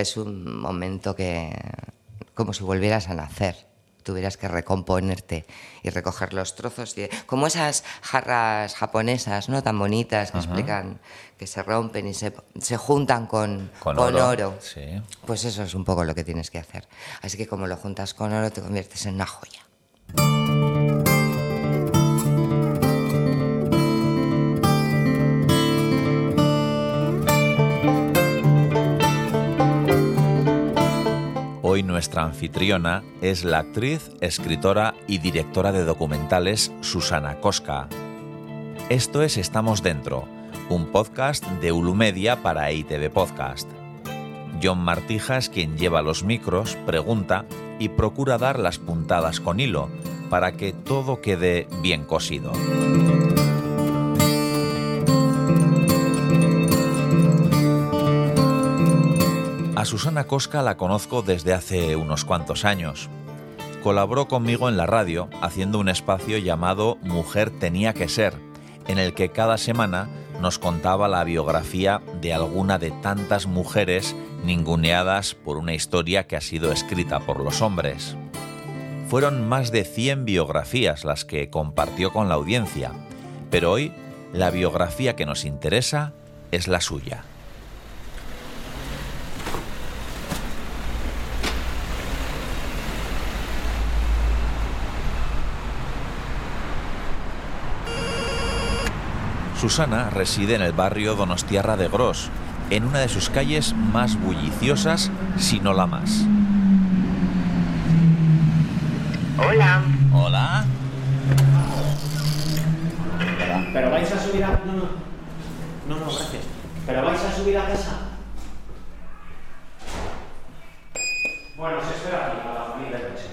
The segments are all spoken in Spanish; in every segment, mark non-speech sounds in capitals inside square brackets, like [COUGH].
es un momento que, como si volvieras a nacer, tuvieras que recomponerte y recoger los trozos, de, como esas jarras japonesas, ¿no? Tan bonitas que explican que se rompen y se, se juntan con, Con con oro, oro. sí. Pues eso es un poco lo que tienes que hacer. Así que como lo juntas con oro, te conviertes en una joya. Nuestra anfitriona es la actriz, escritora y directora de documentales Susana Cosca. Esto es Estamos Dentro, un podcast de Ulumedia para ITV Podcast. John Martija es quien lleva los micros, pregunta y procura dar las puntadas con hilo para que todo quede bien cosido. A Susana Cosca la conozco desde hace unos cuantos años. Colaboró conmigo en la radio haciendo un espacio llamado Mujer tenía que ser, en el que cada semana nos contaba la biografía de alguna de tantas mujeres ninguneadas por una historia que ha sido escrita por los hombres. Fueron más de 100 biografías las que compartió con la audiencia, pero hoy la biografía que nos interesa es la suya. Susana reside en el barrio Donostiarra de Gros, en una de sus calles más bulliciosas, si no la más. Hola. Hola. Pero vais a subir a. No, no. No, no, gracias. Pero vais a subir a casa. Bueno, se espera aquí a la familia del coche.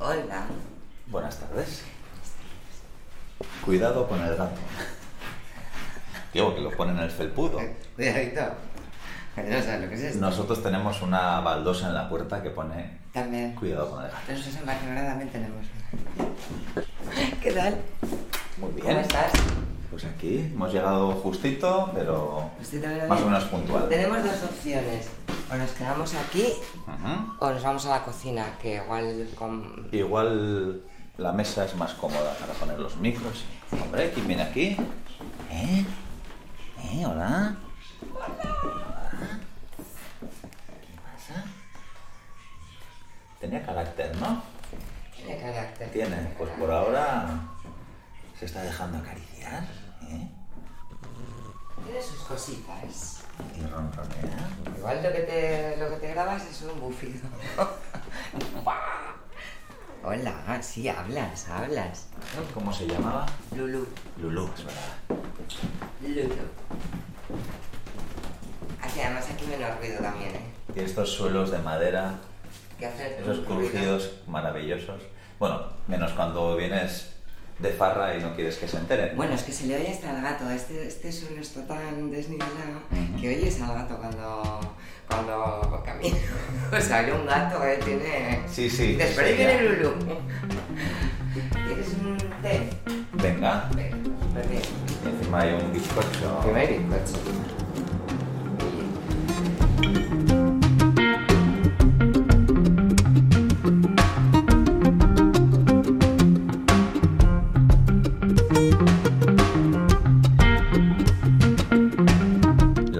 Hola. Buenas tardes. Cuidado con el gato. Digo, que lo ponen en el felpudo. Sabes lo que es esto. Nosotros tenemos una baldosa en la puerta que pone También. cuidado con el gato. Nosotros en Barcelona también tenemos. ¿Qué tal? Muy bien. ¿Cómo estás? Pues aquí hemos llegado justito, pero también más o menos puntual. Tenemos dos opciones. O nos quedamos aquí o nos vamos a la cocina, que igual con... Igual la mesa es más cómoda para poner los micros. Hombre, ¿quién viene aquí? ¿Eh? ¿Eh? ¿Hola? Hola. ¿Qué pasa? Tenía carácter, ¿no? Tiene carácter. Tiene. Pues por ahora se está dejando acariciar. ¿eh? Tiene sus cositas. Y ronronea. Igual lo que te, lo que te grabas es un bufido. [LAUGHS] Hola, sí, hablas, hablas. ¿Cómo se llamaba? Lulu, Lulú, es verdad. Lulu. Aquí, además aquí menos ruido también, ¿eh? Y estos suelos de madera Esos crujidos maravillosos. Bueno, menos cuando vienes de farra y no quieres que se enteren. Bueno, es que se le oye hasta al gato. Este, este suelo está tan desnivelado Ujú. que oyes al gato cuando, cuando camina. [LAUGHS] O sea, hay un gato que tiene... Sí, sí, Después sí, viene. Lulu. ¿Quieres un té? Venga, Venga, bien. y encima hay un bizcocho. Que me bizcocho.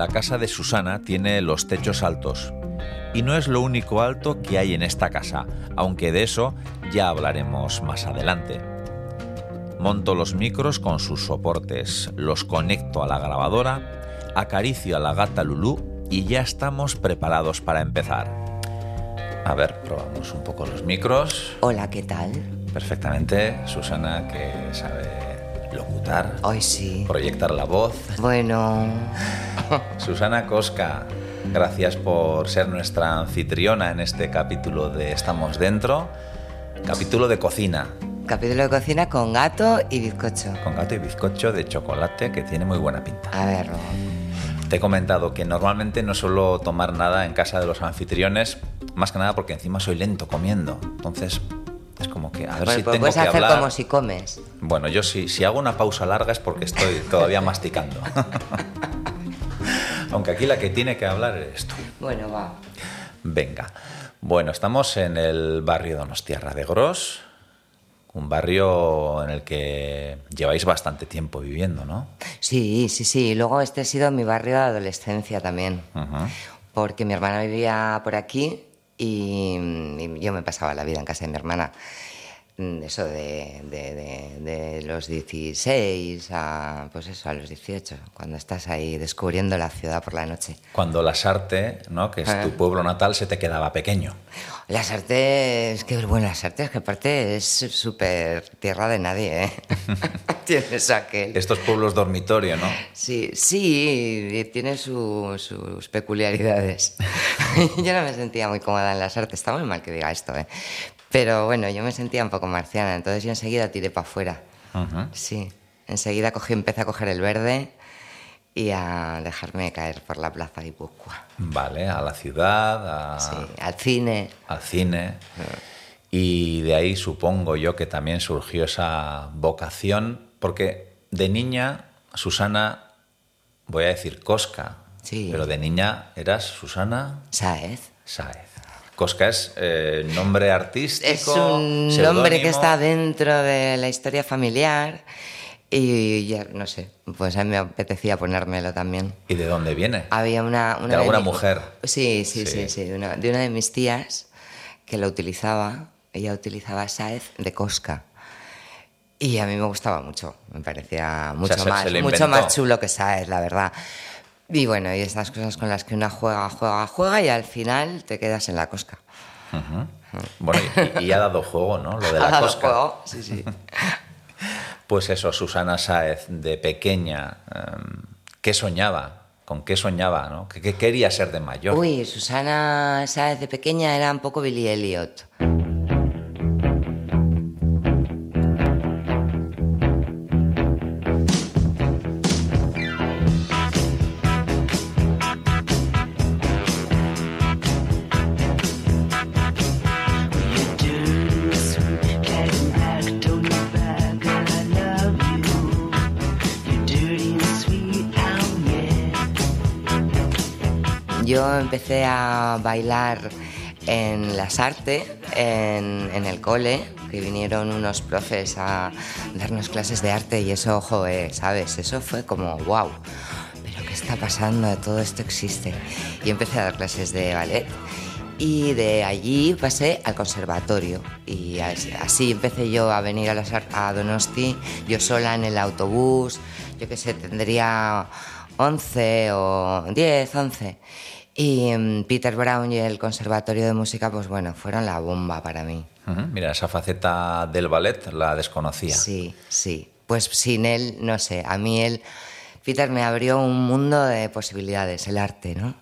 La casa de Susana tiene los techos altos. Y no es lo único alto que hay en esta casa, aunque de eso ya hablaremos más adelante. Monto los micros con sus soportes, los conecto a la grabadora, acaricio a la gata Lulú y ya estamos preparados para empezar. A ver, probamos un poco los micros. Hola, ¿qué tal? Perfectamente, Susana que sabe locutar, Hoy sí. proyectar la voz. Bueno, [LAUGHS] Susana Cosca, gracias por ser nuestra anfitriona en este capítulo de Estamos Dentro. Capítulo de cocina, capítulo de cocina con gato y bizcocho. con gato y bizcocho de chocolate que tiene muy buena pinta. A ver, Te he comentado que normalmente no suelo tomar nada en casa de los anfitriones, más que nada porque encima soy lento comiendo. Entonces, Es como que, a ver Pues- si pues tengo puedes que hacer hablar. como si comes. Bueno, yo si, si hago una pausa larga es porque estoy todavía masticando. [LAUGHS] Aunque aquí la que tiene que hablar eres tú. Bueno, va. Venga. Bueno, estamos en el barrio Donostiarra de Gros, un barrio en el que lleváis bastante tiempo viviendo, ¿no? Sí, sí, sí. Luego este ha sido mi barrio de adolescencia también. Porque mi hermana vivía por aquí y, y yo me pasaba la vida en casa de mi hermana. Mm, Eso de, de- de- de los 16 a, pues eso, a los 18, cuando estás ahí descubriendo la ciudad por la noche. Cuando Lasarte, ¿no? que es Ah. tu pueblo natal, se te quedaba pequeño. Las artes, que bueno, las artes, que aparte es súper tierra de nadie, ¿eh? [LAUGHS] [LAUGHS] Tienes aquel. Estos pueblos dormitorio, ¿no? Sí, sí, tiene su- sus peculiaridades. [LAUGHS] yo no me sentía muy cómoda en las artes, está muy mal que diga esto, ¿eh? Pero bueno, yo me sentía un poco marciana, entonces yo enseguida tiré para afuera. Sí, enseguida cogí, empecé a coger el verde y a dejarme caer por la plaza Guipúzcoa. Vale, a la ciudad, a- Sí, al cine. al cine. Y de ahí supongo yo que también surgió esa vocación, porque de niña, Susana, voy a decir Cosca, Sí. pero de niña eras Susana Saez. Sáez. Cosca es eh, nombre artístico. Es un nombre que está dentro de la historia familiar y ya, no sé, pues a mí me apetecía ponérmelo también. ¿Y de dónde viene? Había una... una ¿De alguna mi- mujer? Sí, sí, Sí. sí, sí, de, una, de una de mis tías que lo utilizaba, ella utilizaba Saez de Cosca. Y a mí me gustaba mucho, me parecía mucho, se- más, se lo mucho más chulo que Saez, la verdad. Y bueno, y estas cosas con las que una juega, juega, juega y al final te quedas en la cosca. Bueno, y, y ha dado juego, ¿no? Lo de [LAUGHS] Ha la dado Cosca. juego, sí, sí. [LAUGHS] Pues eso, Susana Sáez, de pequeña, em, ¿qué soñaba? ¿Con qué soñaba? ¿no? ¿Qué, qué quería ser de mayor? Uy, Susana Sáez de pequeña era un poco Billy Elliot. Yo empecé a bailar en las artes, en, en el cole, que vinieron unos profes a darnos clases de arte y eso, ojo, ¿sabes? Eso fue como, wow, pero ¿qué está pasando? Todo esto existe. Y empecé a dar clases de ballet y de allí pasé al conservatorio y así, empecé yo a venir a, las a Donosti, yo sola en el autobús, yo qué sé, tendría 11 o 10, 11. Y mm, Peter Brown y el Conservatorio de Música, pues bueno, fueron la bomba para mí. Mira, esa faceta del ballet la desconocía. Sí, sí. Pues sin él, no sé, a mí él, Peter me abrió un mundo de posibilidades, el arte, ¿no?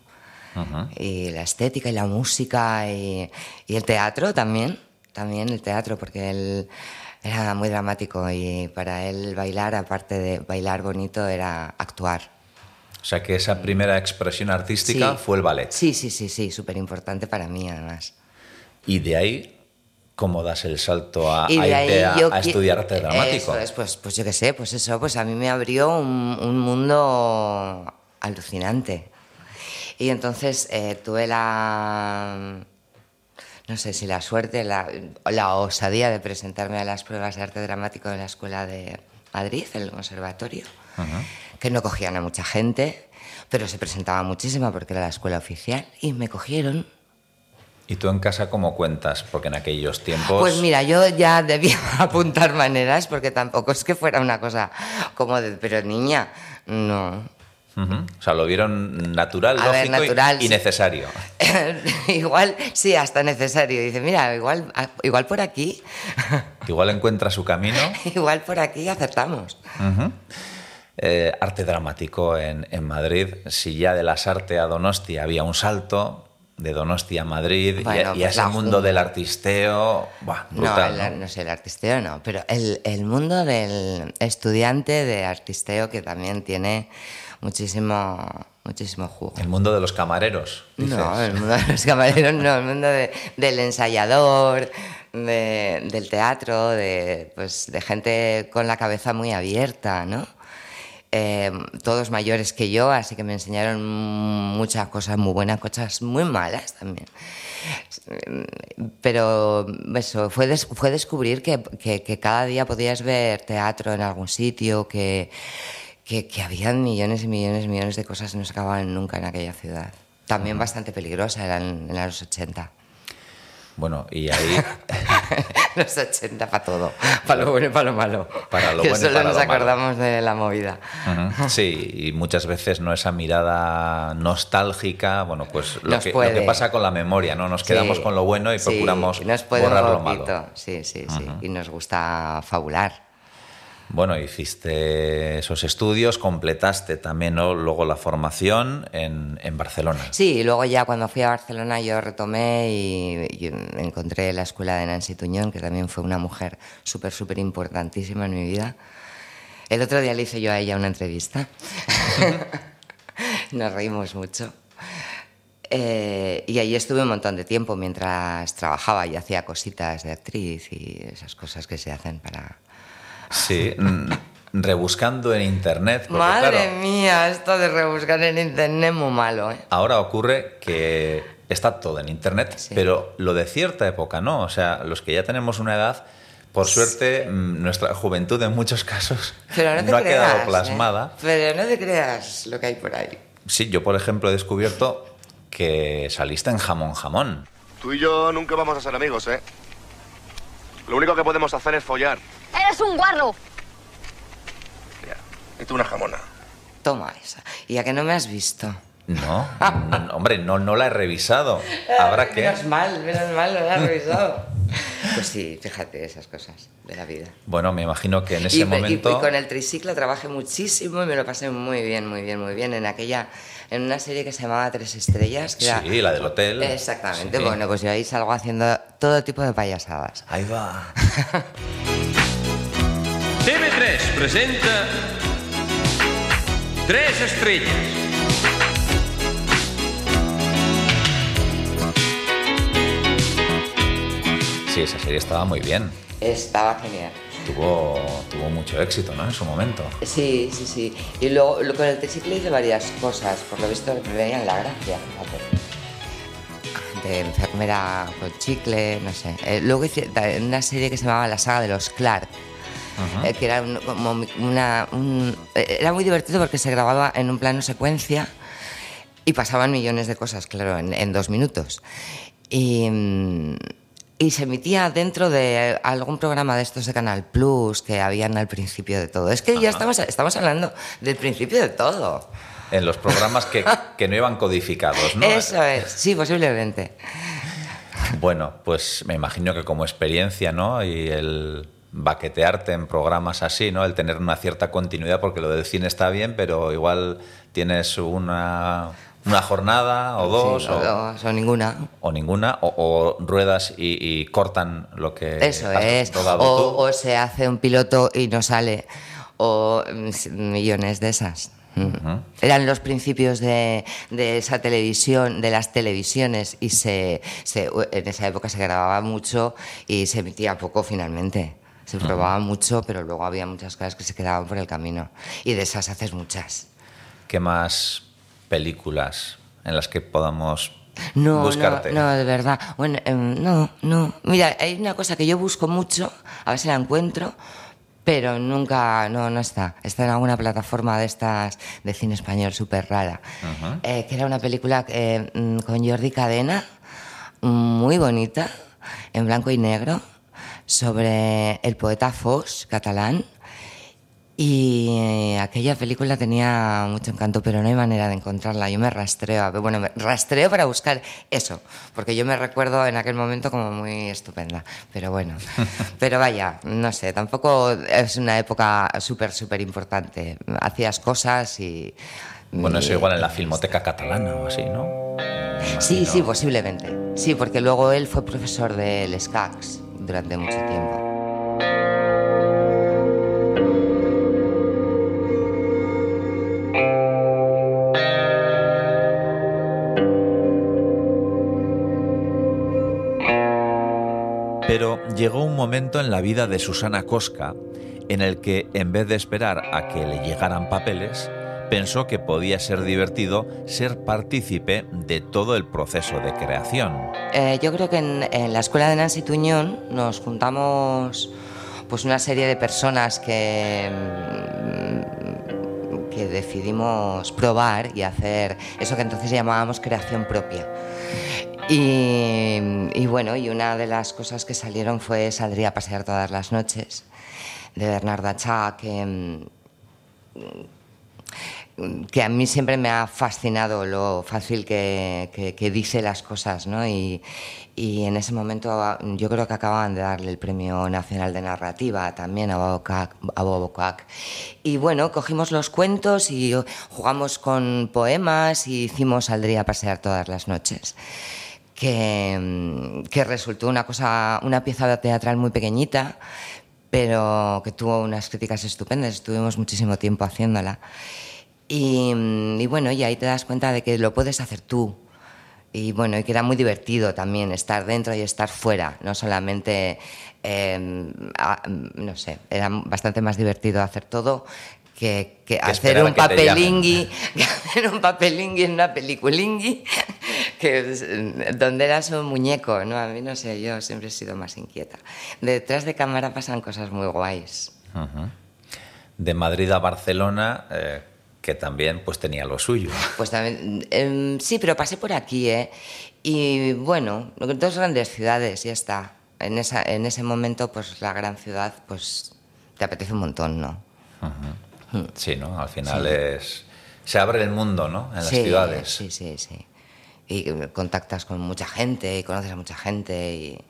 Y la estética y la música y, y el teatro también, también el teatro, porque él era muy dramático y para él bailar, aparte de bailar bonito, era actuar. O sea que esa primera expresión artística Sí. fue el ballet. Sí, sí, sí, sí, súper importante para mí además. Y de ahí, ¿cómo das el salto a, a irte a, a estudiar arte dramático? Eso es, pues, pues yo qué sé, pues eso, pues a mí me abrió un, un mundo alucinante. Y entonces eh, tuve la, no sé si la suerte, la, la osadía de presentarme a las pruebas de arte dramático de la Escuela de Madrid, en el conservatorio, que no cogían a mucha gente, pero se presentaba muchísima porque era la escuela oficial, y me cogieron ¿Y tú en casa cómo cuentas? Porque en aquellos tiempos... Pues mira, yo ya debía [LAUGHS] apuntar maneras porque tampoco es que fuera una cosa como de, pero niña, no. Ujú. O sea, lo vieron natural, A ver, lógico y- natural, y, sí. necesario. [LAUGHS] igual, sí, hasta necesario. Dice, mira, igual, igual por aquí, [LAUGHS] Igual encuentra su camino. igual por aquí acertamos. Ujú. Eh, arte dramático en, en Madrid. Si ya de las artes a Donosti había un salto, de Donosti a Madrid y a- y, a pues ese mundo del artisteo, buah, No, el- ¿no? no sé, el artisteo no, pero el, el mundo del estudiante de artisteo que también tiene muchísimo, muchísimo jugo. El mundo de los camareros. dices. No, el mundo de los camareros no, el mundo de- del ensayador, de- del teatro, de, pues, de gente con la cabeza muy abierta, ¿no? Eh, todos mayores que yo, así que me enseñaron muchas cosas muy buenas, cosas muy malas también. Pero eso, fue, des- fue descubrir que, que- que cada día podías ver teatro en algún sitio, que, que, que habían millones y millones y millones de cosas que no se acababan nunca en aquella ciudad. También bastante peligrosa eran en los 80. Bueno, y ahí [LAUGHS] los 80 para todo, para lo bueno y para lo malo. Para lo que bueno y solo para nos lo malo. acordamos de la movida. Sí, y muchas veces no esa mirada nostálgica, bueno, pues lo Nos que, lo puede. que pasa con la memoria, ¿no? Nos quedamos Sí, con lo bueno y sí, procuramos nos puede un borrar lo malo. Sí, sí, sí. Y nos gusta fabular. Bueno, hiciste esos estudios, completaste también ¿no? luego la formación en, en Barcelona. Sí, y luego ya cuando fui a Barcelona yo retomé y, y encontré la escuela de Nancy Tuñón, que también fue una mujer súper, súper importantísima en mi vida. El otro día le hice yo a ella una entrevista. [LAUGHS] Nos reímos mucho. Eh, y ahí estuve un montón de tiempo mientras trabajaba y hacía cositas de actriz y esas cosas que se hacen para... Sí, rebuscando en internet. porque, Madre claro, mía, esto de rebuscar en internet es muy malo, ¿eh? Ahora ocurre que está todo en internet, Sí. pero lo de cierta época no. O sea, los que ya tenemos una edad, por suerte, nuestra juventud en muchos casos Pero no ha creas, quedado ¿eh? plasmada. Pero no te creas lo que hay por ahí. Sí, yo por ejemplo he descubierto que saliste en jamón jamón. Tú y yo nunca vamos a ser amigos, ¿eh? Lo único que podemos hacer es follar. ¡Eres un guarro! Ya. Y tú una jamona. Toma esa. ¿Y a que no me has visto? No, no, hombre, no, no la he revisado. Habrá que. Menos mal, menos mal, lo has revisado. Pues sí, fíjate esas cosas de la vida. Bueno, me imagino que en ese y, y- momento. y con el triciclo trabajé muchísimo y me lo pasé muy bien, muy bien, muy bien en aquella, en una serie que se llamaba Tres Estrellas. Que era- Sí, la del hotel. Exactamente. Sí. Bueno, pues yo ahí salgo haciendo todo tipo de payasadas. Ahí va. [LAUGHS] TV3 presenta Tres estrellas. Sí, esa serie estaba muy bien. Estaba genial. Tuvo, tuvo mucho éxito, ¿no? En su momento. Sí, sí, sí. Y luego lo- con el triciclo hice varias cosas. Por lo visto me veían la gracia, fíjate. De enfermera con chicle, no sé. Eh, luego hice una serie que se llamaba La saga de los Clark. Eh, que era un- como una... un- eh, era muy divertido porque se grababa en un plano secuencia y pasaban millones de cosas, claro, en, en dos minutos. Y, mm, y se emitía dentro de algún programa de estos de Canal Plus que habían al principio de todo. Es que ya estamos, estamos hablando del principio de todo. En los programas que, [LAUGHS] que no iban codificados, ¿no? Eso es, sí, posiblemente. Bueno, pues me imagino que como experiencia, ¿no? Y el baquetearte en programas así, ¿no? El tener una cierta continuidad, porque lo del cine está bien, pero igual tienes una, una jornada o dos, Sí, o, o dos, o ninguna. o ninguna, o, o ruedas y, y cortan lo que Eso es. O, o se hace un piloto y no sale. O mm, millones de esas. Mm. Eran los principios de, de esa televisión, de las televisiones, y se, se- en esa época se grababa mucho y se emitía poco finalmente. Se probaba mucho, pero luego había muchas cosas que se quedaban por el camino. Y de esas haces muchas. ¿Qué más películas en las que podamos No, buscarte? no, no, de verdad. Bueno, em, no, no. Mira, hay una cosa que yo busco mucho, a ver si la encuentro, pero nunca, no, no está. Está en alguna plataforma de estas de cine español súper rara. Eh, que era una película eh, mm, con Jordi Cadena, muy bonita, en blanco y negro, sobre el poeta Foix, catalán. Y eh, aquella película tenía mucho encanto, pero no hay manera de encontrarla. Yo me rastreo, bueno, me rastreo para buscar eso, porque yo me recuerdo en aquel momento como muy estupenda. Pero bueno, [LAUGHS] pero vaya, no sé, tampoco es una época súper, súper importante. Hacías cosas y... Bueno, eso igual en la Filmoteca Catalana o así, ¿no? Sí, sí, posiblemente. Sí, porque luego él fue profesor del SCACS durante mucho tiempo. Pero llegó un momento en la vida de Susana Cosca en el que, en vez de esperar a que le llegaran papeles, pensó que podía ser divertido ser partícipe de todo el proceso de creación. Eh, yo creo que en, la escuela de Nancy Tuñón nos juntamos pues una serie de personas que, mm, que decidimos probar y hacer eso que entonces llamábamos creación propia. Y, y bueno, y una de las cosas que salieron fue Saldría a pasear todas las noches, de Bernarda Chá, que, mm, que a mí siempre me ha fascinado lo fácil que, dice las cosas, ¿no? Y, en ese momento ah, yo creo que acababan de darle el Premio Nacional de Narrativa también a Bobocac. A Bobocac. Y bueno, cogimos los cuentos y jugamos con poemas y hicimos Saldría a pasear todas las noches. Que, que resultó una cosa, una pieza teatral muy pequeñita, pero que tuvo unas críticas estupendas. Estuvimos muchísimo tiempo haciéndola. Y, mm, y, bueno, y ahí te das cuenta de que lo puedes hacer tú. Y bueno, y que era muy divertido también estar dentro y estar fuera, no solamente, eh, a, no sé, era bastante más divertido hacer todo que, que, que hacer un papelingui, [LAUGHS] hacer un papelingui en una peliculingui, [LAUGHS] que es, donde eras un muñeco, ¿no? A mí no sé, yo siempre he sido más inquieta. Detrás de cámara pasan cosas muy guays. Uh -huh. De Madrid a Barcelona, eh, que también pues tenía lo suyo. Pues también, eh, sí, pero pasé por aquí, ¿eh? Y bueno, dos grandes ciudades, ya está. En, esa, en ese momento, pues la gran ciudad, pues te apetece un montón, ¿no? Uh -huh. Sí, ¿no? Al final sí. es... Se abre el mundo, ¿no? En las sí, ciudades. Sí, sí, sí. Y contactas con mucha gente y conoces a mucha gente y,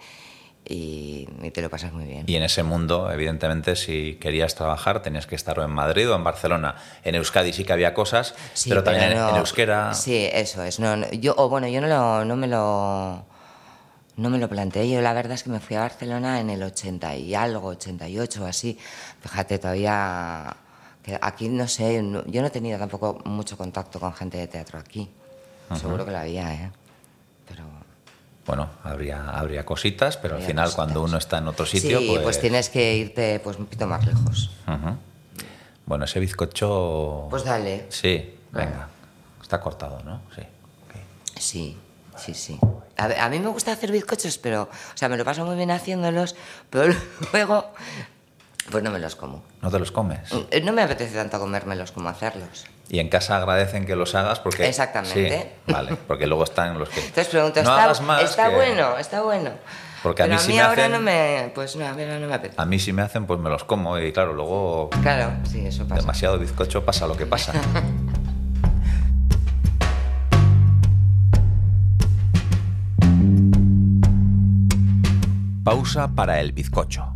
y, y, te lo pasas muy bien. Y en ese mundo, evidentemente, si querías trabajar, tenías que estar o en Madrid o en Barcelona. En Euskadi sí que había cosas, sí, pero también pero no, en, euskera. Sí, eso es. No, no, yo, o bueno, yo no, lo, no me lo. No me lo planteé. Yo la verdad es que me fui a Barcelona en el 80 y algo, 88 o así. Fíjate, todavía. Aquí no sé, yo no he tenido tampoco mucho contacto con gente de teatro aquí. -huh. Seguro que lo había, ¿eh? Pero bueno, habría, habría cositas, pero habría al final cositas. cuando uno está en otro sitio... Sí, pues, pues tienes que irte pues, un poquito más lejos. Uh -huh. Bueno, ese bizcocho... Pues dale. Sí, venga. Está cortado, ¿no? Sí. Okay. Sí, sí, sí. A, a, mí me gusta hacer bizcochos, pero... O sea, me lo paso muy bien haciéndolos, pero [LAUGHS] luego... Pues no me los como. ¿No te los comes? No me apetece tanto comérmelos como hacerlos. Y en casa agradecen que los hagas porque... Exactamente. Sí, vale, porque luego están los que... Entonces pregunto, no ¿está, más ¿está que... bueno? ¿Está bueno? Porque a mí, a si mí me ahora hacen... no me... Pues no, a mí no me apetece. A mí si me hacen, pues me los como y claro, luego... Claro, sí, eso pasa. Demasiado bizcocho pasa lo que pasa. [LAUGHS] Pausa para el bizcocho.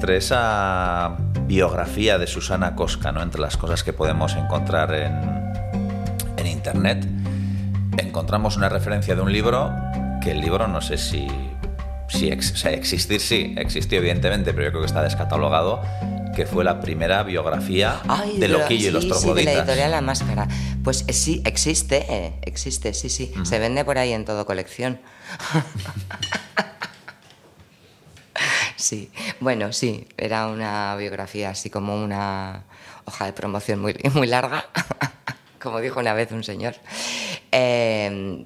Entre esa biografía de Susana Cosca, ¿no? entre las cosas que podemos encontrar en, en Internet, encontramos una referencia de un libro que el libro no sé si, si ex, o sea, existir sí, existió evidentemente, pero yo creo que está descatalogado, que fue la primera biografía Ay, de Loquillo sí, y los trogloditas. Sí, de la editorial La Máscara. Pues eh, sí, existe, eh, existe, sí, sí. Se vende por ahí en todo colección. [LAUGHS] Sí, bueno, sí, era una biografía así como una hoja de promoción muy, [LAUGHS] muy larga, [LAUGHS] como dijo una vez un señor. Eh,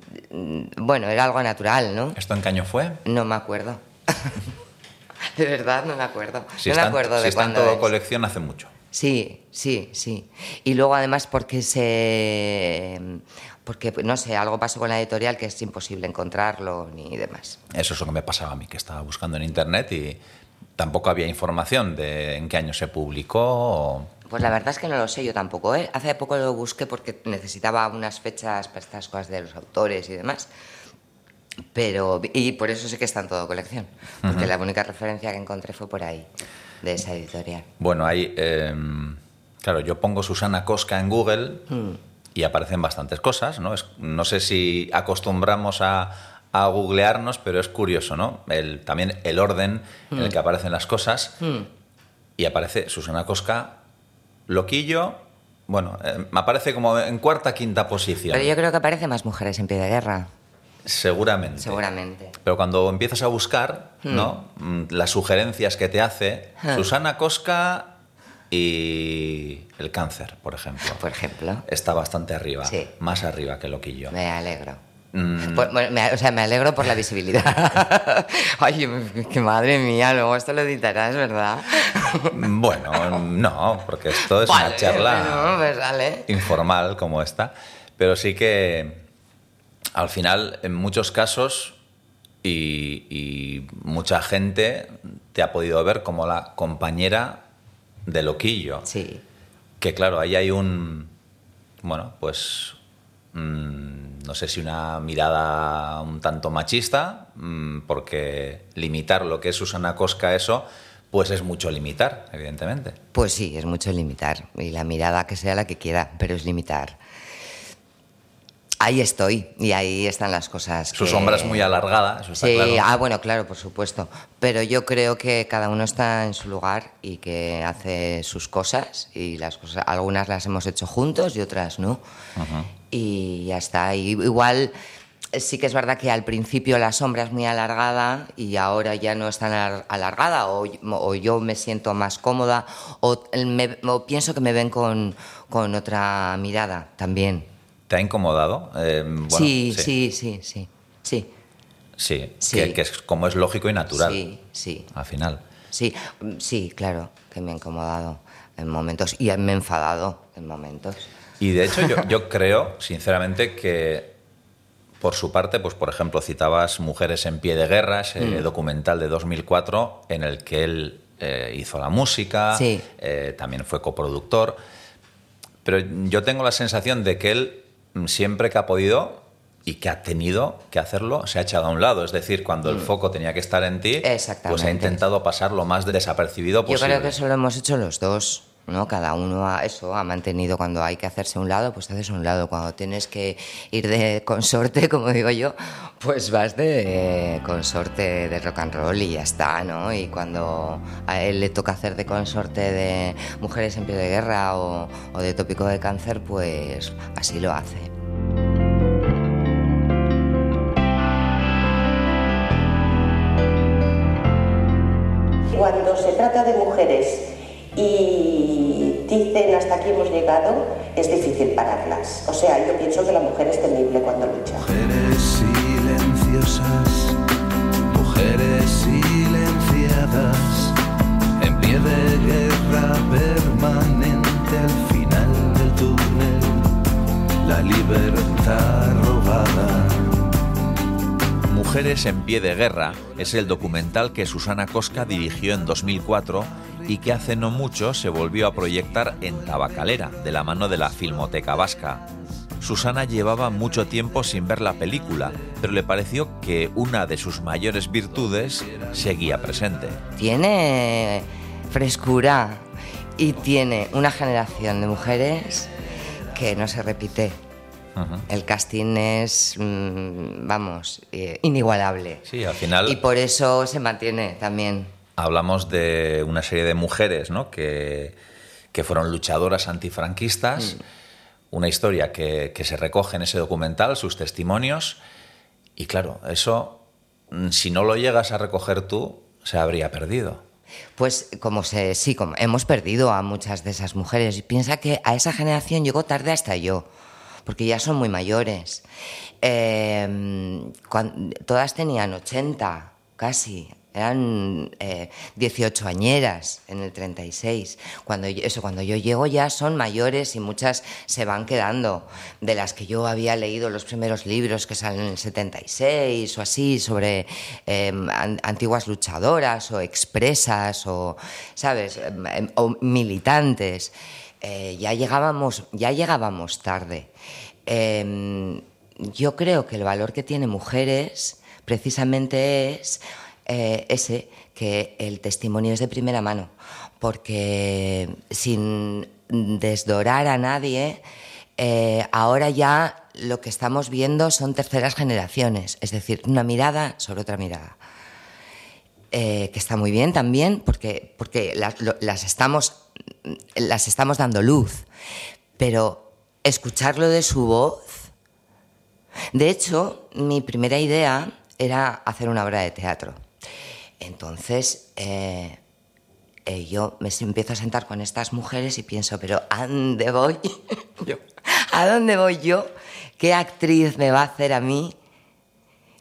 bueno, era algo natural, ¿no? ¿Esto en qué año fue? No me acuerdo. [LAUGHS] de verdad, no me acuerdo. Si no me acuerdo si de está en cuándo todo es. colección hace mucho. Sí, sí, sí. Y luego además porque se porque no sé, algo pasó con la editorial que es imposible encontrarlo ni demás. Eso es lo que me pasaba a mí, que estaba buscando en internet y tampoco había información de en qué año se publicó. Pues la verdad es que no lo sé yo tampoco. ¿eh? Hace poco lo busqué porque necesitaba unas fechas para estas cosas de los autores y demás. Pero, y por eso sé que está en toda colección, porque uh -huh. la única referencia que encontré fue por ahí, de esa editorial. Bueno, ahí, eh, claro, yo pongo Susana Cosca en Google. Mm y aparecen bastantes cosas, ¿no? Es, no sé si acostumbramos a, a, googlearnos, pero es curioso, ¿no? El, también el orden mm. en el que aparecen las cosas. Mm. Y aparece Susana Cosca Loquillo, bueno, eh, me aparece como en cuarta, quinta posición. Pero yo creo que aparece más mujeres en pie de guerra, Seguramente. seguramente. Pero cuando empiezas a buscar, ¿no? Mm, Las sugerencias que te hace Hmm. Susana Cosca y el cáncer, por ejemplo. Por ejemplo. Está bastante arriba, Sí. más arriba que Loquillo. Me alegro. Mm. Me- o sea, me alegro por la visibilidad. [LAUGHS] Ay, que madre mía, luego esto lo editarás, ¿verdad? Bueno, no, porque esto es Vale, una charla bueno, pues informal como esta, pero sí que al final, en muchos casos, y, y mucha gente te ha podido ver como la compañera de Loquillo. Sí. Que claro, ahí hay un, bueno, pues, mm, no sé si una mirada un tanto machista, mm, porque limitar lo que es Susana Cosca eso, pues es mucho limitar, evidentemente. Pues sí, es mucho limitar. Y la mirada que sea la que quiera, pero es limitar. Ahí estoy y ahí están las cosas. Su que- sombra es muy alargada, eso está Sí, claro. ah, bueno, claro, por supuesto. Pero yo creo que cada uno está en su lugar y que hace sus cosas y las cosas, algunas las hemos hecho juntos y otras no. Y ya está. Y igual sí que es verdad que al principio la sombra es muy alargada y ahora ya no es tan alar- alargada o, o yo me siento más cómoda o, me- o pienso que me ven con, con otra mirada también. ¿Te ha incomodado? Eh, bueno, sí, sí, sí, sí, sí. Sí, Sí. Que, que es como es lógico y natural, Sí, sí. al final. Sí, mm, sí, claro, que me ha incomodado en momentos y me he enfadado en momentos. Y de hecho yo, [LAUGHS] yo creo, sinceramente, que por su parte, pues por ejemplo, citabas Mujeres en pie de guerra, ese Mm. documental de 2004 en el que él eh, hizo la música, Sí. eh, también fue coproductor, pero yo tengo la sensación de que él mm, siempre que ha podido y que ha tenido que hacerlo, se ha echado a un lado. Es decir, cuando el foco tenía que estar en ti, pues ha Mm. Intentado pasar lo más desapercibido Yo posible. creo que eso lo hemos hecho los dos, ¿no? Cada uno ha, eso, ha mantenido cuando hay que hacerse un lado, pues haces un lado. Cuando tienes que ir de [LAUGHS] consorte, como digo yo, pues vas de consorte de rock and roll y ya está, ¿no? Y cuando a él le toca hacer de consorte de mujeres en pie de guerra o, o de tópico de cáncer, pues así lo hace. Cuando se trata de mujeres y dicen hasta aquí hemos llegado, es difícil pararlas. O sea, yo pienso que la mujer es temible cuando lucha. Mujeres silenciosas, mujeres silenciadas, en pie de guerra permanente al final del túnel, la libertad robada. Mujeres en pie de guerra es el documental que Susana Cosca dirigió en 2004 y que hace no mucho se volvió a proyectar en Tabacalera, de la mano de la Filmoteca Vasca. Susana llevaba mucho tiempo sin ver la película, pero le pareció que una de sus mayores virtudes seguía presente. tiene frescura y tiene una generación de mujeres que no se repite. El casting es, mm, vamos, eh, inigualable. Sí, al final Y por eso se mantiene también. hablamos de una serie de mujeres ¿no? que, que fueron luchadoras antifranquistas, una historia que, que se recoge en ese documental, sus testimonios, y claro, eso, mm, si no lo llegas a recoger tú, se habría perdido. Pues como se, sí, como hemos perdido a muchas de esas mujeres. Y piensa que a esa generación llegó tarde hasta yo, porque ya son muy mayores. Eh, todas tenían 80, casi. Eran eh, 18 añeras en el 36. Cuando yo- eso, cuando yo llego ya son mayores y muchas se van quedando. De las que yo había leído los primeros libros que salen en el 76 o así, sobre an- antiguas luchadoras o expresas o, ¿sabes? Em, em, o militantes. Eh, ya, llegábamos, ya llegábamos tarde. Em, yo creo que el valor que tiene mujeres precisamente es eh, ese, que el testimonio es de primera mano, porque sin desdorar a nadie, eh, ahora ya lo que estamos viendo son terceras generaciones, es decir, una mirada sobre otra mirada. Que está muy bien también, porque, porque las estamos las estamos dando luz, pero escucharlo de su voz. De hecho, mi primera idea era hacer una obra de teatro. Entonces, eh, eh, yo me empiezo a sentar con estas mujeres y pienso, pero ¿a dónde voy? [LAUGHS] yo, ¿A dónde voy yo? ¿Qué actriz me va a hacer a mí?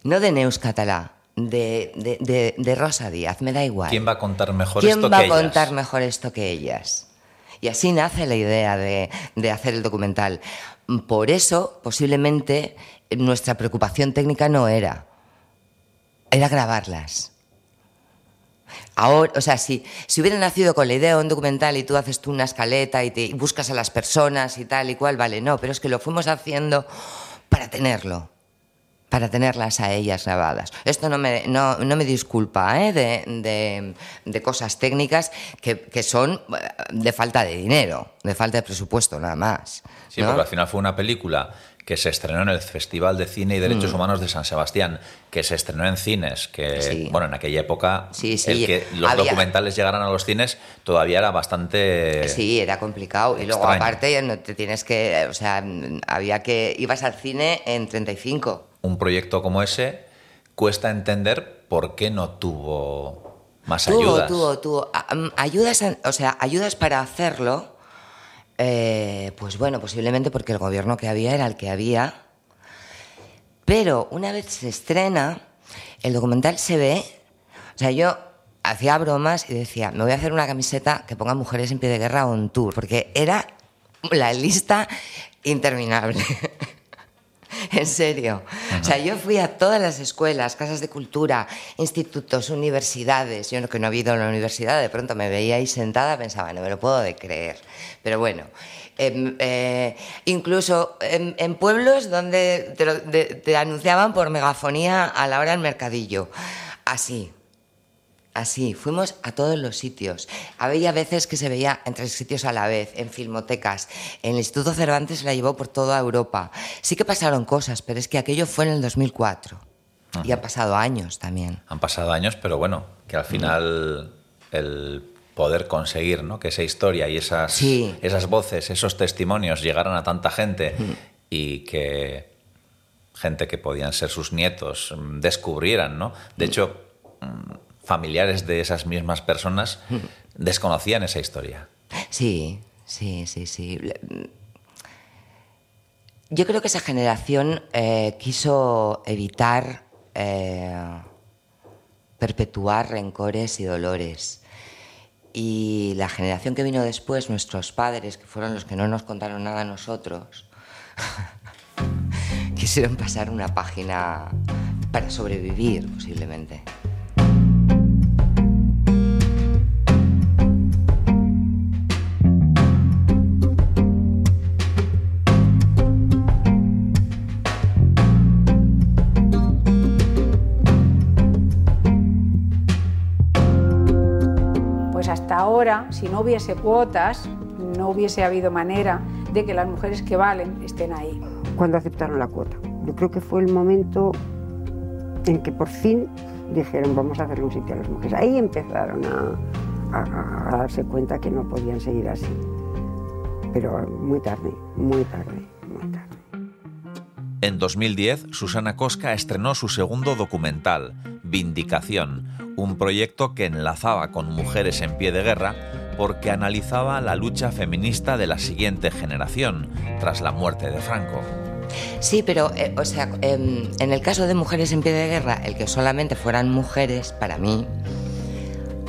No de Neus Catalá, de, de, de, de Rosa Díaz, me da igual. ¿Quién va a contar mejor ¿Quién esto va que a contar ellas? mejor esto que ellas? Y así nace la idea de, de hacer el documental. Por eso, posiblemente, nuestra preocupación técnica no era, era grabarlas. Ahora, o sea, si, si hubiera nacido con la idea de un documental y tú haces tú una escaleta y, te, y buscas a las personas y tal y cual, vale, no, pero es que lo fuimos haciendo para tenerlo, para tenerlas a ellas grabadas. Esto no me, no, no me disculpa ¿eh? de, de, de, cosas técnicas que, que, son eh, de falta de dinero, de falta de presupuesto, nada más. Sí, ¿no? porque al final fue una película que se estrenó en el Festival de Cine y Derechos mm. Humanos de San Sebastián, que se estrenó en cines, que, sí. bueno, en aquella época, sí, sí. el que los Había... documentales llegaran a los cines todavía era bastante. Sí, era complicado. Y luego, aparte, no te tienes que. O sea, había que. Ibas al cine en 35. Un proyecto como ese cuesta entender por qué no tuvo más tuvo, ayudas. Tuvo, tuvo. Ayudas, o sea, ayudas para hacerlo. Eh, pues bueno, posiblemente porque el gobierno que había era el que había. Pero una vez se estrena, el documental se ve. O sea, yo hacía bromas y decía, me voy a hacer una camiseta que ponga mujeres en pie de guerra on tour, porque era la lista interminable. [LAUGHS] [LAUGHS] en serio. Uh -huh. O sea, yo fui a todas las escuelas, casas de cultura, institutos, universidades. Yo que no he ido a la universidad, de pronto me veía ahí sentada, pensaba, no me lo puedo de creer. Pero bueno, eh, eh, incluso en, en, pueblos donde te, lo, de, te anunciaban por megafonía a la hora del mercadillo. Así. Así, fuimos a todos los sitios. Había veces que se veía en tres sitios a la vez, en filmotecas. El Instituto Cervantes la llevó por toda Europa. Sí que pasaron cosas, pero es que aquello fue en el 2004. Ajá. Y han pasado años también. Han pasado años, pero bueno, que al final mm. el poder conseguir ¿no? que esa historia y esas, sí. esas voces, esos testimonios llegaran a tanta gente mm. y que gente que podían ser sus nietos mm, descubrieran, ¿no? De hecho familiares de esas mismas personas desconocían esa historia. Sí, sí, sí, sí. Yo creo que esa generación eh, quiso evitar eh, perpetuar rencores y dolores. Y la generación que vino después, nuestros padres, que fueron los que no nos contaron nada a nosotros, [LAUGHS] quisieron pasar una página para sobrevivir, posiblemente. Si no hubiese cuotas, no hubiese habido manera de que las mujeres que valen estén ahí. Cuando aceptaron la cuota. Yo creo que fue el momento en que por fin dijeron vamos a hacerle un sitio a las mujeres. Ahí empezaron a, a, a darse cuenta que no podían seguir así. Pero muy tarde, muy tarde, muy tarde. En 2010, Susana Cosca estrenó su segundo documental, Vindicación, un proyecto que enlazaba con mujeres en pie de guerra porque analizaba la lucha feminista de la siguiente generación tras la muerte de Franco. Sí, pero, eh, o sea, eh, en el caso de mujeres en pie de guerra, el que solamente fueran mujeres, para mí,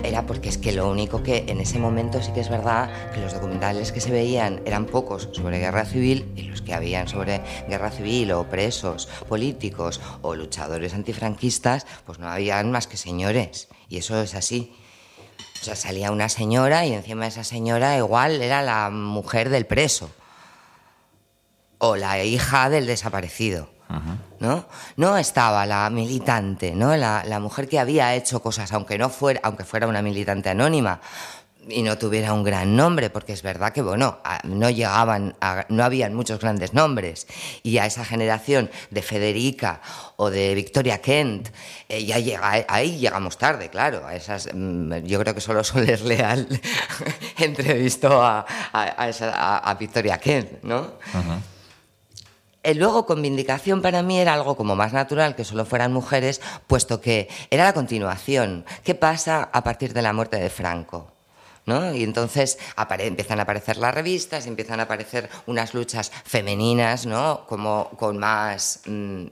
era porque es que lo único que en ese momento sí que es verdad que los documentales que se veían eran pocos sobre guerra civil y los que habían sobre guerra civil o presos políticos o luchadores antifranquistas, pues no habían más que señores. Y eso es así. O sea, salía una señora y encima de esa señora igual era la mujer del preso o la hija del desaparecido. ¿No? No estaba la militante, ¿no? La, la, mujer que había hecho cosas, aunque no fuera, aunque fuera una militante anónima, y no tuviera un gran nombre, porque es verdad que, bueno, no llegaban, no habían muchos grandes nombres, y a esa generación de Federica o de Victoria Kent, eh, ya ahí llegamos tarde, claro, a esas, mm, yo creo que solo Soler Leal [LAUGHS] entrevistó a, a- Victoria Kent, ¿no? Luego, con Vindicación para mí era algo como más natural que solo fueran mujeres, puesto que era la continuación. ¿Qué pasa a partir de la muerte de Franco? ¿No? Y entonces empiezan a aparecer las revistas, empiezan a aparecer unas luchas femeninas, ¿no? Como con más, mm,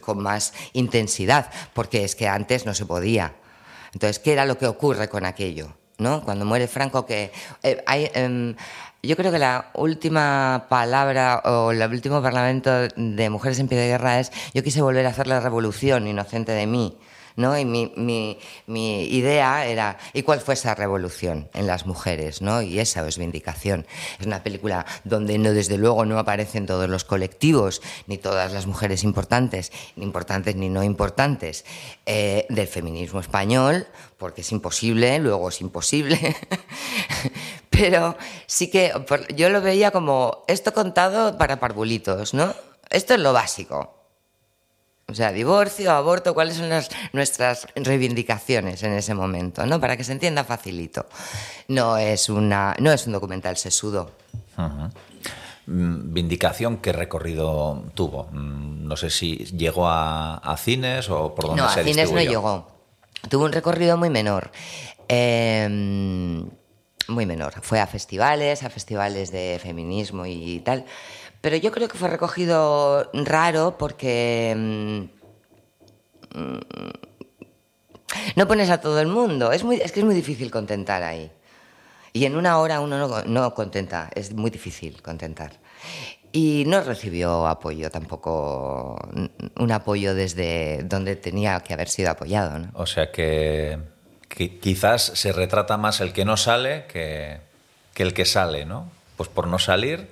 con más intensidad, porque es que antes no se podía. Entonces, ¿qué era lo que ocurre con aquello? ¿No? Cuando muere Franco, que eh, hay, em, yo creo que la última palabra o el último parlamento de Mujeres en Pie de Guerra es yo quise volver a hacer la revolución inocente de mí. ¿No? Y mi, mi- mi idea era, ¿y cuál fue esa revolución en las mujeres? ¿no? Y esa es Vindicación. Es una película donde no, desde luego no aparecen todos los colectivos, ni todas las mujeres importantes, ni importantes ni no importantes, eh, del feminismo español, porque es imposible, luego es imposible. [LAUGHS] Pero sí que yo lo veía como esto contado para parvulitos, ¿no? Esto es lo básico. O sea, divorcio, aborto, cuáles son las, nuestras reivindicaciones en ese momento, ¿no? Para que se entienda facilito. No es, una, no es un documental sesudo. Ujú. Mm, Vindicación, ¿qué recorrido tuvo? Mm, No sé si llegó a, a cines o por dónde No, a se cines no llegó. Tuvo un recorrido muy menor. Eh, muy menor. Fue a festivales, a festivales de feminismo y tal. Pero yo creo que fue recogido raro porque mm, mm, no pones a todo el mundo. Es, que es muy difícil contentar ahí. Y en una hora uno no, no contenta, es muy difícil contentar. Y no recibió apoyo tampoco, un apoyo desde donde tenía que haber sido apoyado. ¿no? O sea que, quizás se retrata más el que no sale que, que el que sale, ¿no? Pues por no salir.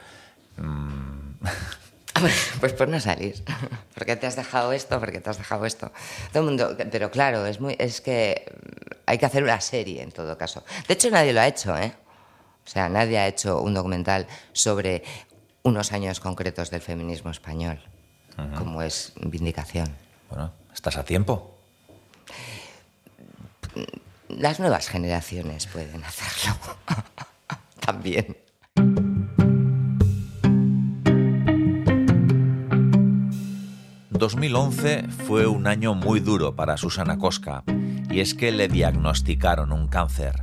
mm, [LAUGHS] Pues por no salir. Porque te has dejado esto, porque te has dejado esto. Todo el mundo, pero claro, es muy, es que hay que hacer una serie en todo caso. De hecho, nadie lo ha hecho, ¿eh? O sea, nadie ha hecho un documental sobre unos años concretos del feminismo español, como es Vindicación. bueno, estás a tiempo. Las nuevas generaciones pueden hacerlo. [LAUGHS] También. 2011 fue un año muy duro para Susana Cosca y es que le diagnosticaron un cáncer.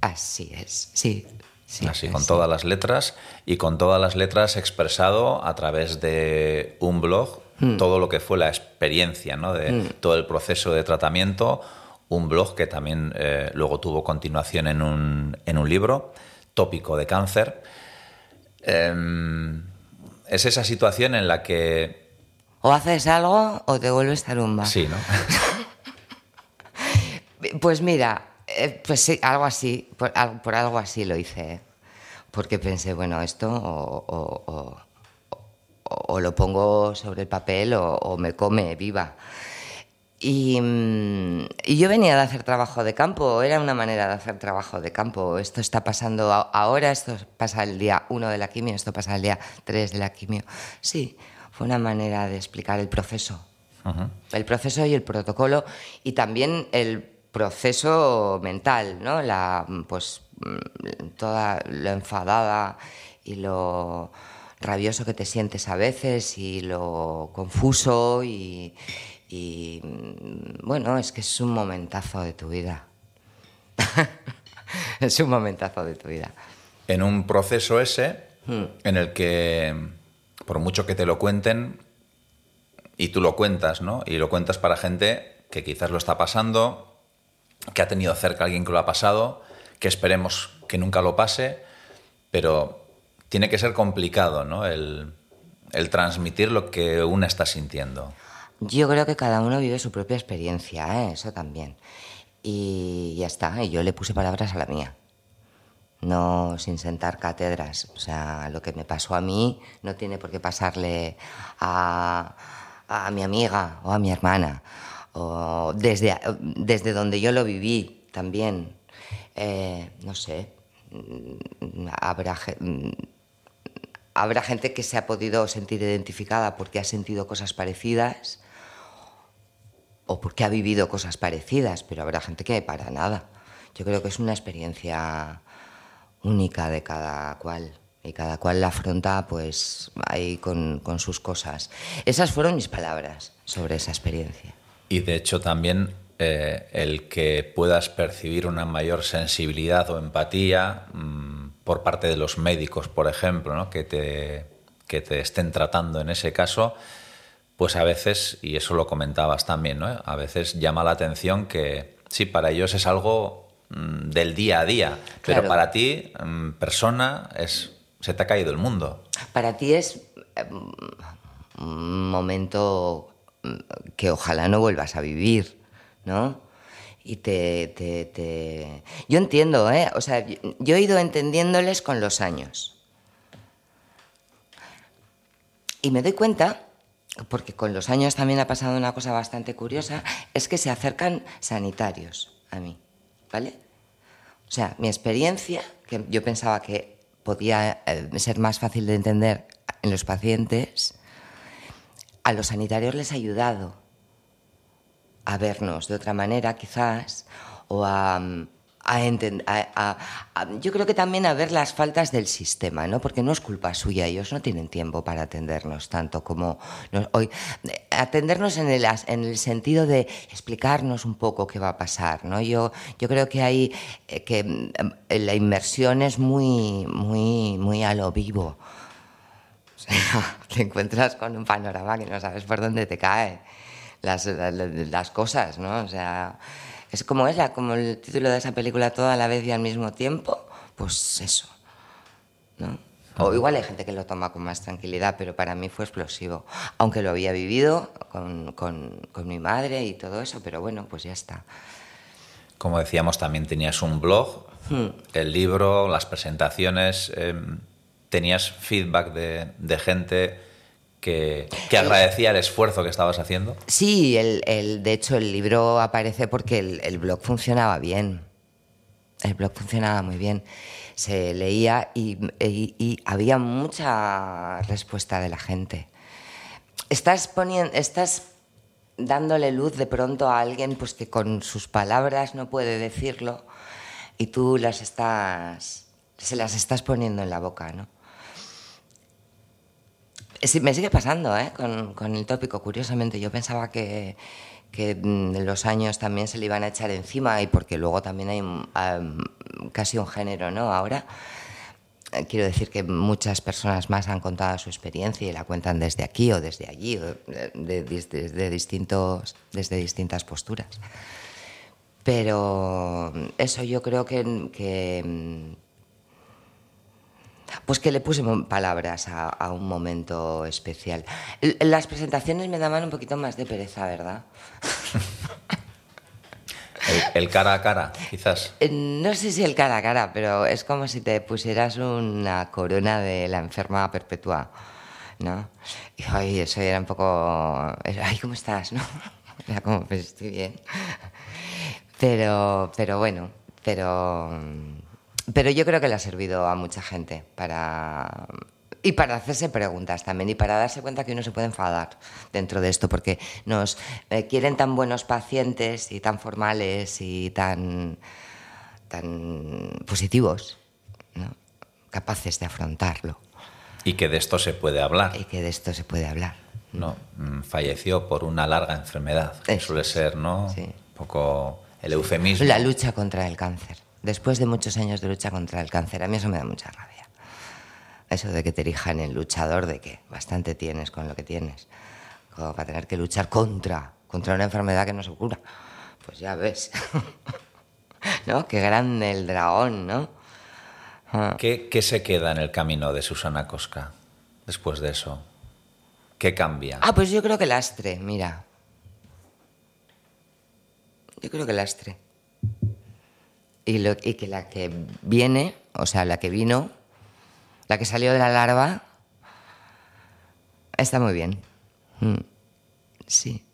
Así es, sí. sí Así, con todas las letras y con todas las letras expresado a través de un blog, Hmm. todo lo que fue la experiencia, ¿no? de todo el proceso de tratamiento, un blog que también eh, luego tuvo continuación en un, en un libro, tópico de cáncer. Em, es esa situación en la que... O haces algo o te vuelves tarumba. Sí, ¿no? [LAUGHS] Pues mira, eh, pues sí, algo así, por, al- por algo así lo hice. ¿eh? Porque pensé, bueno, esto o, o- o- o- o lo pongo sobre el papel o, me come viva. Y, mm, y yo venía de hacer trabajo de campo, era una manera de hacer trabajo de campo. Esto está pasando ahora, esto pasa el día 1 de la quimio, esto pasa el día 3 de la quimio. Sí, fue una manera de explicar el proceso el proceso y el protocolo y también el proceso mental, ¿no? La, pues mm, toda lo enfadada y lo rabioso que te sientes a veces y lo confuso y, y, mm, bueno, es que es un momentazo de tu vida. [LAUGHS] es un momentazo de tu vida. en un proceso ese Hmm. en el que, por mucho que te lo cuenten, y tú lo cuentas, ¿no? Y lo cuentas para gente que quizás lo está pasando, que ha tenido cerca a alguien que lo ha pasado, que esperemos que nunca lo pase, pero tiene que ser complicado, ¿no? El, transmitir lo que una está sintiendo. Yo creo que cada uno vive su propia experiencia, ¿eh? eso también. Y ya está, y yo le puse palabras a la mía. No sin sentar cátedras. O sea, lo que me pasó a mí no tiene por qué pasarle a, a mi amiga o a mi hermana. O desde, desde donde yo lo viví también. eh, no sé, mm, habrá, mm, habrá gente que se ha podido sentir identificada porque ha sentido cosas parecidas o porque ha vivido cosas parecidas, pero habrá gente que para nada. Yo creo que es una experiencia única de cada cual y cada cual la afronta pues ahí con, con sus cosas. Esas fueron mis palabras sobre esa experiencia. Y de hecho también eh, el que puedas percibir una mayor sensibilidad o empatía mm, por parte de los médicos, por ejemplo, ¿no? que, te, que te estén tratando en ese caso, pues a veces, y eso lo comentabas también, ¿no? a veces llama la atención que sí, para ellos es algo del día a día, pero para ti, mm, persona, es, se te ha caído el mundo. Para ti es eh, un momento mm, que ojalá no vuelvas a vivir, ¿no? Y te, te- te- Yo entiendo, ¿eh? O sea, yo he ido entendiéndoles con los años. Y me doy cuenta, porque con los años también ha pasado una cosa bastante curiosa, es que se acercan sanitarios a mí, ¿vale? O sea, mi experiencia, que yo pensaba que podía eh, ser más fácil de entender en los pacientes, a los sanitarios les ha ayudado a vernos de otra manera, quizás, o a, mm, a enten- a- yo creo que también a ver las faltas del sistema, ¿no? Porque no es culpa suya, ellos no tienen tiempo para atendernos tanto como nos- hoy. Eh, Atendernos en el, en el sentido de explicarnos un poco qué va a pasar, ¿no? Yo, yo creo que hay eh, que eh, la inmersión es muy, muy, muy a lo vivo. O sea, [LAUGHS] te encuentras con un panorama que no sabes por dónde te cae las, las cosas, ¿no? O sea, es como es la, como el título de esa película toda a la vez y al mismo tiempo, pues eso, ¿no? O igual hay gente que lo toma con más tranquilidad, pero para mí fue explosivo. Aunque lo había vivido con, con, con mi madre y todo eso, pero bueno, pues ya está. Como decíamos, también tenías un blog, Hmm. el libro, las presentaciones. eh, tenías feedback de, de gente que, que agradecía el esfuerzo que estabas haciendo. Sí, el, el- de hecho el libro aparece porque el, el blog funcionaba bien. El blog funcionaba muy bien. Se leía y, y- y había mucha respuesta de la gente. Estás poniendo, estás dándole luz de pronto a alguien pues que con sus palabras no puede decirlo y tú las estás se las estás poniendo en la boca, ¿no? Me sigue pasando ¿eh? con, con el tópico, curiosamente. Yo pensaba que, que mm, los años también se le iban a echar encima y porque luego también hay casi un género, ¿no? Ahora eh, quiero decir que muchas personas más han contado su experiencia y la cuentan desde aquí o desde allí, o de, de- desde, distintos, desde distintas posturas. Pero eso yo creo que, que, mm, pues que le puse palabras a, a un momento especial. Las presentaciones me daban un poquito más de pereza, ¿verdad? [LAUGHS] El, el cara a cara, quizás. Eh, No sé si el cara a cara, pero es como si te pusieras una corona de la enferma perpetua, ¿no? Y ay, eso era un poco... Ay, ¿cómo estás? ¿no? [LAUGHS] Era como, pues estoy bien. Pero, pero bueno, pero... Pero yo creo que le ha servido a mucha gente para... Y para hacerse preguntas también y para darse cuenta que uno se puede enfadar dentro de esto, porque nos eh, quieren tan buenos pacientes y tan formales y tan, tan positivos, ¿no? capaces de afrontarlo Y que de esto se puede hablar. y que de esto se puede hablar. No, mm, falleció por una larga enfermedad, que Eso suele ser, ¿no? sí. Un poco el eufemismo. La lucha contra el cáncer. Después de muchos años de lucha contra el cáncer, a mí eso me da mucha rabia. Eso de que te erijan en luchador, de que bastante tienes con lo que tienes. Como para tener que luchar contra, contra una enfermedad que no se cura. Pues ya ves. [LAUGHS] ¿No? Qué grande el dragón, ¿no? Ah. ¿Qué, qué se queda en el camino de Susana Cosca después de eso? ¿Qué cambia? Ah, pues yo creo que lastre, mira. Yo creo que lastre. Y, lo, y que la que viene, o sea, la que vino, la que salió de la larva, está muy bien. Mm, Sí.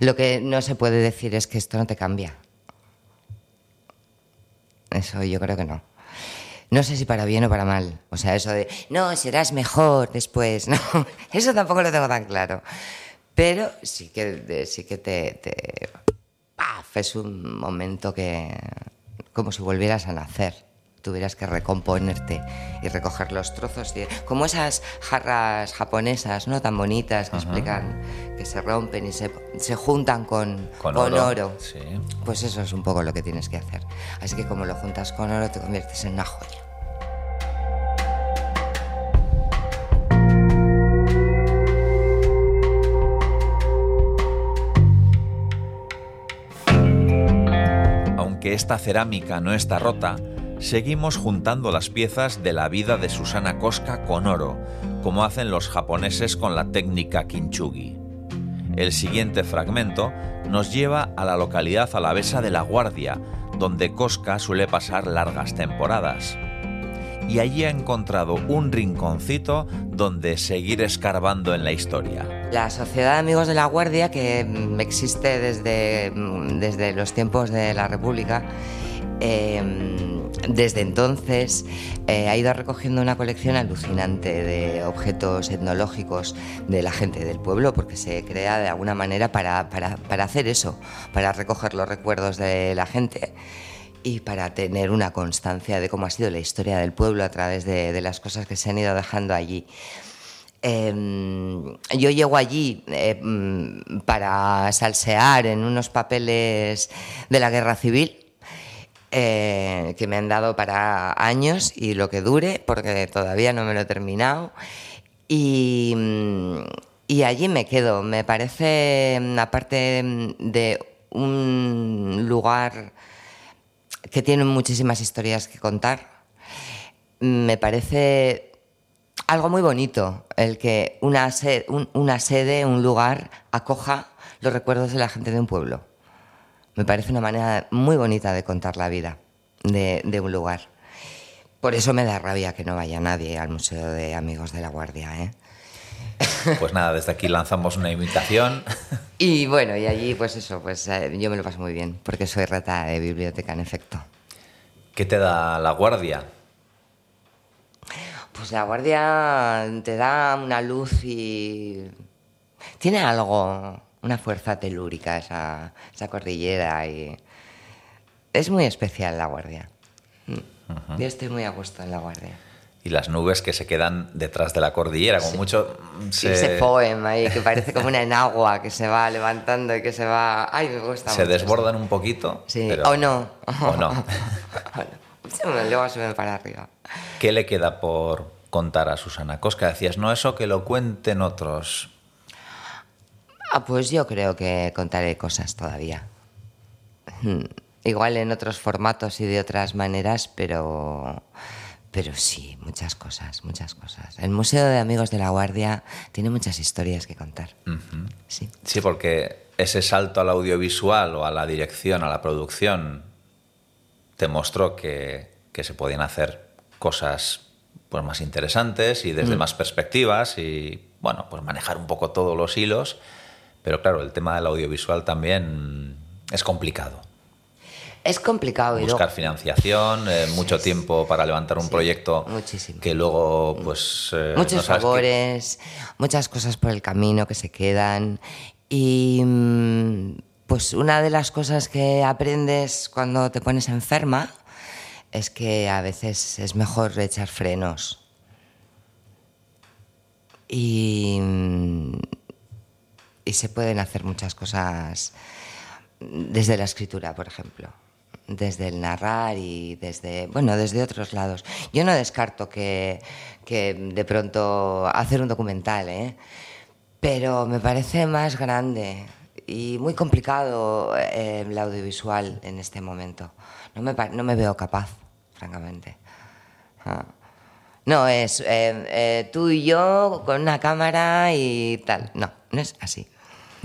Lo que no se puede decir es que esto no te cambia. Eso yo creo que no. No sé si para bien o para mal. O sea, eso de, no, serás mejor después. [LAUGHS] No, eso tampoco lo tengo tan claro. Pero sí que, sí que te, te- ¡paf! Es un momento que, como si volvieras a nacer. Tuvieras que recomponerte y recoger los trozos. de- como esas jarras japonesas, ¿no? Tan bonitas que explican que se rompen y se, se juntan con, Con con oro, oro. sí. Pues eso es un poco lo que tienes que hacer. Así que como lo juntas con oro, te conviertes en una joya. Aunque esta cerámica no está rota, seguimos juntando las piezas de la vida de Susana Koska con oro, como hacen los japoneses con la técnica kintsugi. El siguiente fragmento nos lleva a la localidad alavesa de La Guardia, donde Koska suele pasar largas temporadas. Y allí ha encontrado un rinconcito donde seguir escarbando en la historia. La Sociedad de Amigos de la Guardia, que mm, existe desde, mm, desde los tiempos de la República, eh, desde entonces eh, ha ido recogiendo una colección alucinante de objetos etnológicos de la gente del pueblo, porque se crea de alguna manera para, para- para hacer eso, para recoger los recuerdos de la gente y para tener una constancia de cómo ha sido la historia del pueblo a través de, las cosas que se han ido dejando allí. Eh, yo llego allí eh, mm, para salsear en unos papeles de la guerra civil eh, que me han dado para años y lo que dure, porque todavía no me lo he terminado. Y, mm, allí me quedo. Me parece, aparte mm, de un lugar que tiene muchísimas historias que contar, me parece algo muy bonito el que una sede, un lugar, acoja los recuerdos de la gente de un pueblo. Me parece una manera muy bonita de contar la vida de, de un lugar. Por eso me da rabia que no vaya nadie al Museo de Amigos de la Guardia. ¿eh? [LAUGHS] Pues nada, desde aquí lanzamos una invitación. [LAUGHS] Y bueno, y allí pues eso, pues eh, yo me lo paso muy bien, porque soy rata de biblioteca en efecto. ¿Qué te da la guardia? Pues la guardia te da una luz y tiene algo, una fuerza telúrica esa, esa cordillera y es muy especial la guardia. Mm. Yo estoy muy a gusto en la guardia. Y las nubes que se quedan detrás de la cordillera, como mucho Sí, se, ese poema ahí que parece como una enagua que se va levantando y que se va... Ay, me gusta se mucho desbordan un poquito. Sí, pero- o no. O no. [LAUGHS] Luego me para arriba. ¿Qué le queda por contar a Susana Cosca? Decías, no eso que lo cuenten otros. Ah, pues yo creo que contaré cosas todavía. Hmm, Igual en otros formatos y de otras maneras, pero, pero sí, muchas cosas, muchas cosas. El Museo de Amigos de la Guardia tiene muchas historias que contar. Sí. Sí, porque ese salto al audiovisual o a la dirección, a la producción, te mostró que, que se podían hacer cosas pues, más interesantes y desde Mm. más perspectivas y, bueno, pues manejar un poco todos los hilos. Pero claro, el tema del audiovisual también es complicado. Es complicado Buscar luego- financiación, eh, mucho tiempo para levantar un Sí, proyecto muchísimo. que luego, pues... eh, muchos no qué- favores, muchas cosas por el camino que se quedan. Y mm, pues una de las cosas que aprendes cuando te pones enferma es que a veces es mejor echar frenos. Y, mm, y se pueden hacer muchas cosas desde la escritura, por ejemplo, desde el narrar y desde, bueno, desde otros lados. Yo no descarto que, que de pronto hacer un documental, ¿eh? pero me parece más grande y muy complicado eh, el audiovisual en este momento. No me, no me veo capaz, francamente. Ah. No, es eh, eh, tú y yo con una cámara y tal. No, no es así.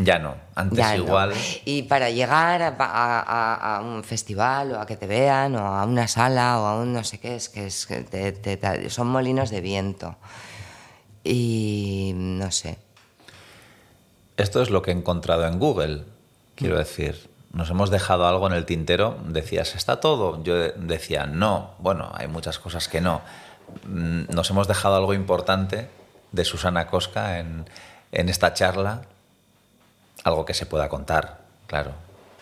Ya no, antes Ya no. igual... Y para llegar a, a- a- a un festival o a que te vean o a una sala o a un no sé qué, es que, es que te- te- te- son molinos de viento. Y no sé. Esto es lo que he encontrado en Google. Quiero Mm. decir, nos hemos dejado algo en el tintero. Decías, ¿está todo? Yo decía, no. Bueno, hay muchas cosas que no. Mm, Nos hemos dejado algo importante de Susana Cosca en, en esta charla. Algo que se pueda contar, claro,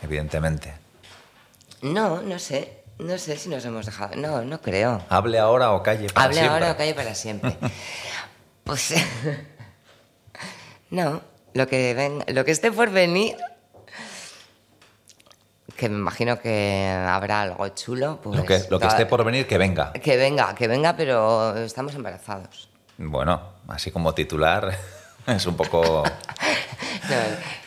evidentemente. No, no sé. No sé si nos hemos dejado. No, no creo. Hable ahora o calle para Hable siempre. ahora o calle para siempre. [LAUGHS] pues. [LAUGHS] no, lo que, ven, lo que esté por venir. Que me imagino que habrá algo chulo. Pues, Lo que, lo que esté por venir, que venga. Que venga, que venga, pero estamos embarazados. Bueno, así como titular, es un poco... [LAUGHS]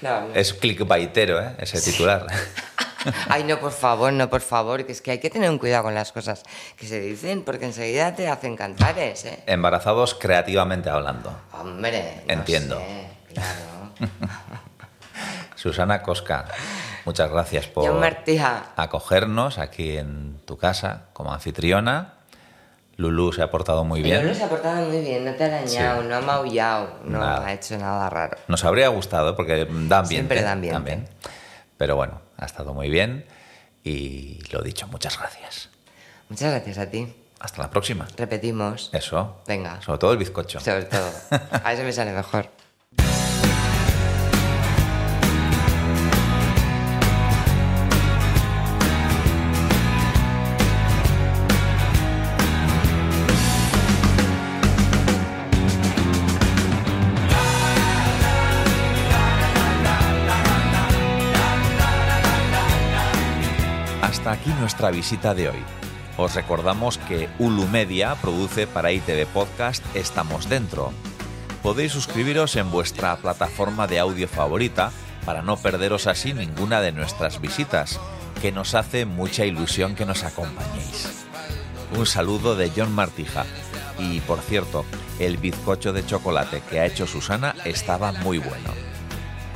No, no. Es clickbaitero, ¿eh? Ese titular. [LAUGHS] Ay, no, por favor, no, por favor, que es que hay que tener un cuidado con las cosas que se dicen, porque enseguida te hacen cantares, ¿eh? Embarazados creativamente hablando. Hombre, no Entiendo. sé, claro. [LAUGHS] Susana Cosca, muchas gracias por acogernos aquí en tu casa como anfitriona. Lulu se ha portado muy bien. Lolo se ha portado muy bien, no te ha arañado, Sí. no ha maullado, no Nada. ha hecho nada raro. Nos habría gustado porque da ambiente. Siempre da ambiente. también. Pero bueno, ha estado muy bien y lo dicho, muchas gracias. Muchas gracias a ti. Hasta la próxima. Repetimos. Eso. Venga. Sobre todo el bizcocho. Sobre todo. [LAUGHS] A eso me sale mejor. Nuestra visita de hoy. Os recordamos que Ulu Media produce para ITV Podcast Estamos Dentro. Podéis suscribiros en vuestra plataforma de audio favorita para no perderos así ninguna de nuestras visitas, que nos hace mucha ilusión que nos acompañéis. Un saludo de John Martija. Y por cierto, el bizcocho de chocolate que ha hecho Susana estaba muy bueno.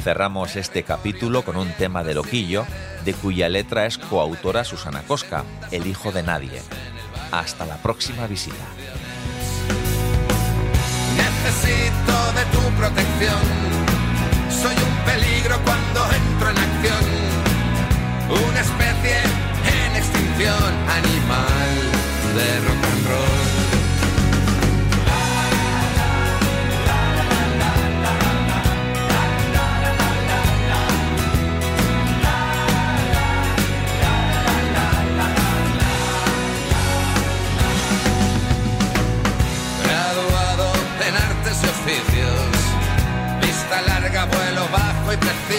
Cerramos este capítulo con un tema de Loquillo, de cuya letra es coautora Susana Cosca, El hijo de nadie. Hasta la próxima visita. Necesito de tu protección. Soy un peligro cuando entro en acción. Una especie en extinción, animal de rock and roll.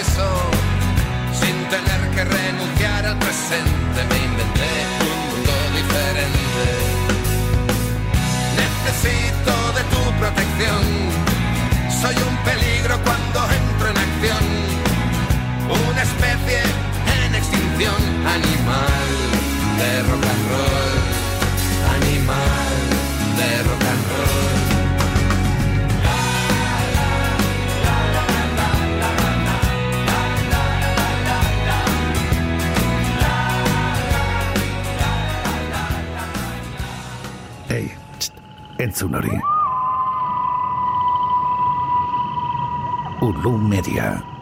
Sin tener que renunciar al presente, me inventé un mundo diferente. Necesito de tu protección, soy un peligro cuando entro en acción, una especie en extinción, animal de rock entzun hori. Ulu Media.